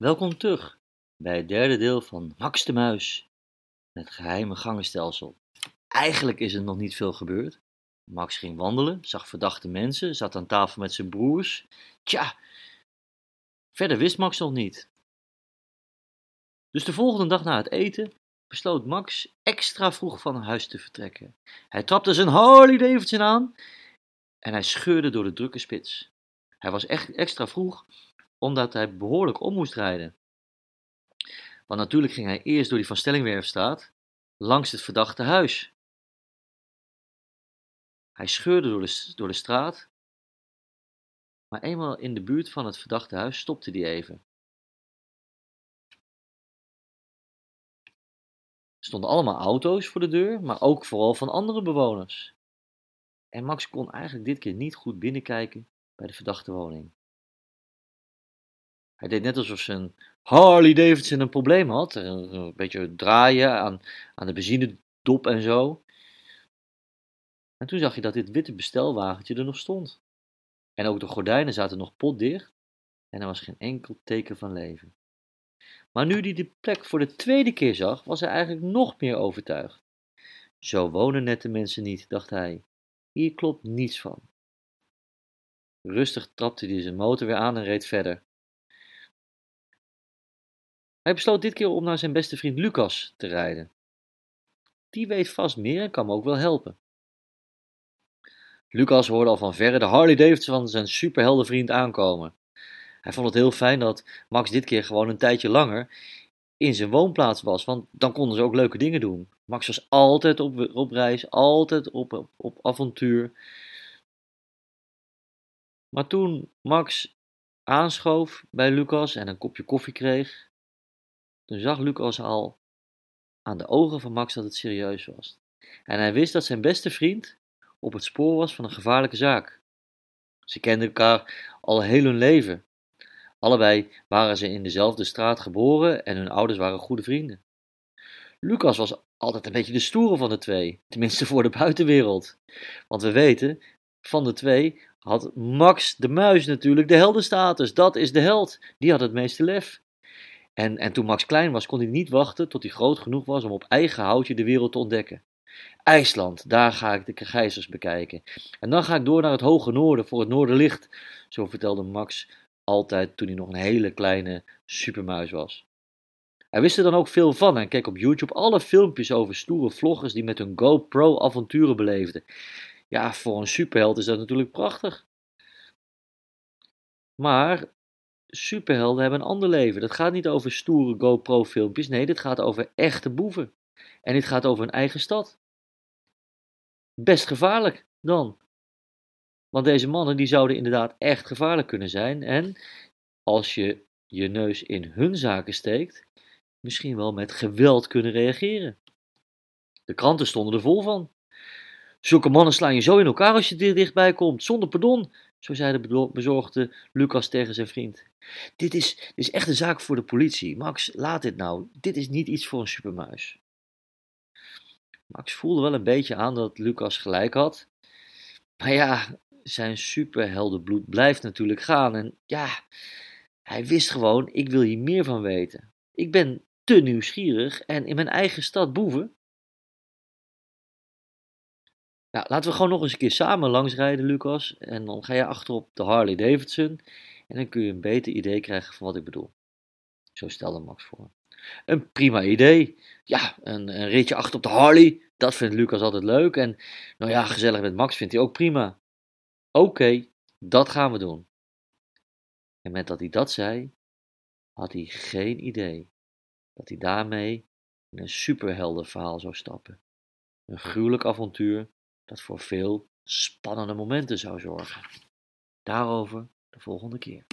Welkom terug bij het derde deel van Max de Muis, het geheime gangenstelsel. Eigenlijk is er nog niet veel gebeurd. Max ging wandelen, zag verdachte mensen, zat aan tafel met zijn broers. Tja, verder wist Max nog niet. Dus de volgende dag na het eten besloot Max extra vroeg van huis te vertrekken. Hij trapte zijn Harley Davidson aan en hij scheurde door de drukke spits. Hij was echt extra vroeg, omdat hij behoorlijk om moest rijden. Want natuurlijk ging hij eerst door die Van Stellingwerfstraat, langs het verdachte huis. Hij scheurde door de, door de straat, maar eenmaal in de buurt van het verdachte huis stopte hij even. Er stonden allemaal auto's voor de deur, maar ook vooral van andere bewoners. En Max kon eigenlijk dit keer niet goed binnenkijken bij de verdachte woning. Hij deed net alsof zijn Harley Davidson een probleem had. Een beetje draaien aan, aan de benzinedop en zo. En toen zag je dat dit witte bestelwagentje er nog stond. En ook de gordijnen zaten nog potdicht. En er was geen enkel teken van leven. Maar nu hij de plek voor de tweede keer zag, was hij eigenlijk nog meer overtuigd. Zo wonen nette mensen niet, dacht hij. Hier klopt niets van. Rustig trapte hij zijn motor weer aan en reed verder. Hij besloot dit keer om naar zijn beste vriend Lucas te rijden. Die weet vast meer en kan me ook wel helpen. Lucas hoorde al van verre de Harley Davidson van zijn superheldenvriend aankomen. Hij vond het heel fijn dat Max dit keer gewoon een tijdje langer in zijn woonplaats was, want dan konden ze ook leuke dingen doen. Max was altijd op, op reis, altijd op, op, op avontuur. Maar toen Max aanschoof bij Lucas en een kopje koffie kreeg, toen zag Lucas al aan de ogen van Max dat het serieus was. En hij wist dat zijn beste vriend op het spoor was van een gevaarlijke zaak. Ze kenden elkaar al heel hun leven. Allebei waren ze in dezelfde straat geboren en hun ouders waren goede vrienden. Lucas was altijd een beetje de stoere van de twee, tenminste voor de buitenwereld. Want we weten, van de twee had Max de Muis natuurlijk de heldenstatus. Dat is de held, die had het meeste lef. En, en toen Max klein was, kon hij niet wachten tot hij groot genoeg was om op eigen houtje de wereld te ontdekken. IJsland, daar ga ik de geizers bekijken. En dan ga ik door naar het hoge noorden voor het noorderlicht, zo vertelde Max altijd toen hij nog een hele kleine supermuis was. Hij wist er dan ook veel van en keek op YouTube alle filmpjes over stoere vloggers die met hun GoPro avonturen beleefden. Ja, voor een superheld is dat natuurlijk prachtig. Maar superhelden hebben een ander leven. Dat gaat niet over stoere GoPro-filmpjes. Nee, dit gaat over echte boeven. En dit gaat over een eigen stad. Best gevaarlijk dan. Want deze mannen die zouden inderdaad echt gevaarlijk kunnen zijn. En als je je neus in hun zaken steekt, misschien wel met geweld kunnen reageren. De kranten stonden er vol van. Zulke mannen slaan je zo in elkaar als je er dichtbij komt, zonder pardon, zo zei de bezorgde Lucas tegen zijn vriend. Dit is, dit is echt een zaak voor de politie. Max, laat dit nou. Dit is niet iets voor een supermuis. Max voelde wel een beetje aan dat Lucas gelijk had. Maar ja, zijn superheldenbloed blijft natuurlijk gaan. En ja, hij wist gewoon, ik wil hier meer van weten. Ik ben te nieuwsgierig en in mijn eigen stad boeven. Nou, laten we gewoon nog eens een keer samen langsrijden, Lucas. En dan ga je achterop de Harley Davidson. En dan kun je een beter idee krijgen van wat ik bedoel. Zo stelde Max voor. Een prima idee. Ja, een, een ritje achter op de Harley. Dat vindt Lucas altijd leuk. En nou ja, gezellig met Max vindt hij ook prima. Oké, dat gaan we doen. En met dat hij dat zei, had hij geen idee dat hij daarmee in een superheldenverhaal zou stappen. Een gruwelijk avontuur dat voor veel spannende momenten zou zorgen. Daarover de volgende keer.